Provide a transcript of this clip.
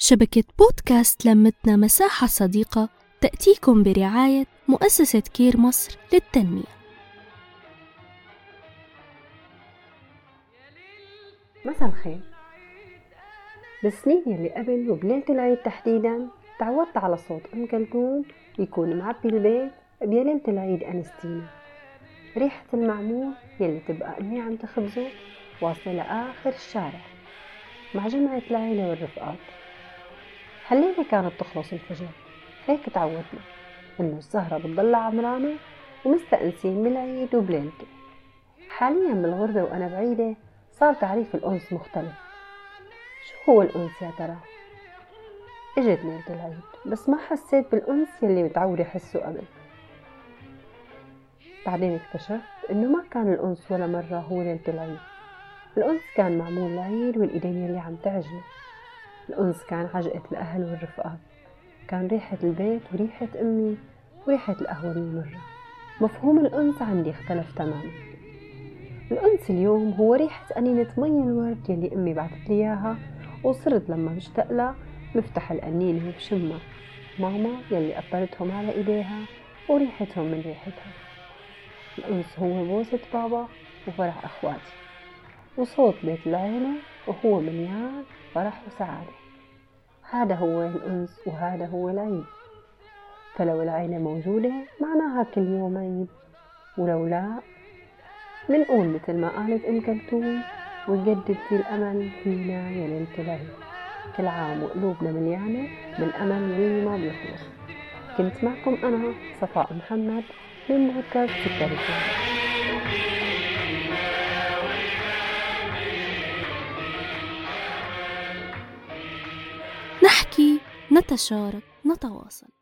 شبكة بودكاست لمتنا مساحة صديقة تأتيكم برعاية مؤسسة كير مصر للتنمية. مساء الخير. بالسنين يلي قبل وبليلة العيد تحديدا. تعودت على صوت أم كلثوم يكون معبي البيت بليلة العيد أنستينا. ريحة المعمول يلي تبقى أمي عم تخبزه واصلة لآخر الشارع مع جمعة العيلة والرفقات. هالليلة كانت تخلص الفجر؟ هيك تعودنا. إنه السهرة بتضل عمرانة ومستأنسين بالعيد وبليلته حاليا بالغربة وأنا بعيدة صار تعريف الأنس مختلف. شو هو الأنس يا ترى؟ إجت ليلة العيد بس ما حسيت بالأنس يلي متعودة أحسه قبل. بعدين اكتشفت إنه ما كان الأنس ولا مرة هو ليلة العيد. الأنس كان معمول العيد والإيدين يلي عم تعجنه. الأنس كان عجقة الأهل والرفقات كان ريحة البيت وريحة أمي وريحة القهوة المرة مفهوم الأنس عندي اختلف تماما. الأنس اليوم هو ريحة قنينة مي الورد يلي أمي بعثت لي إياها وصرت لما بشتاق لها بفتح القنينة وبشمها. ماما يلي قطرتهم على إيديها وريحتهم من ريحتها. الأنس هو بوسة بابا وفرح أخواتي. وصوت بيت العيلة وهو مليان فرح وسعادة. هذا هو الأنس وهذا هو العيد فلو العيلة موجودة معناها كل يوم عيد. ولو لا منقول مثل ما قالت أم كلثوم وجددتي الأمل فينا يا ليلة العيد. كل عام وقلوبنا مليانة بالأمل يلي ما بيخلص كنت معكم أنا صفاء محمد من بودكاست سكري نحكي نتشارك نتواصل.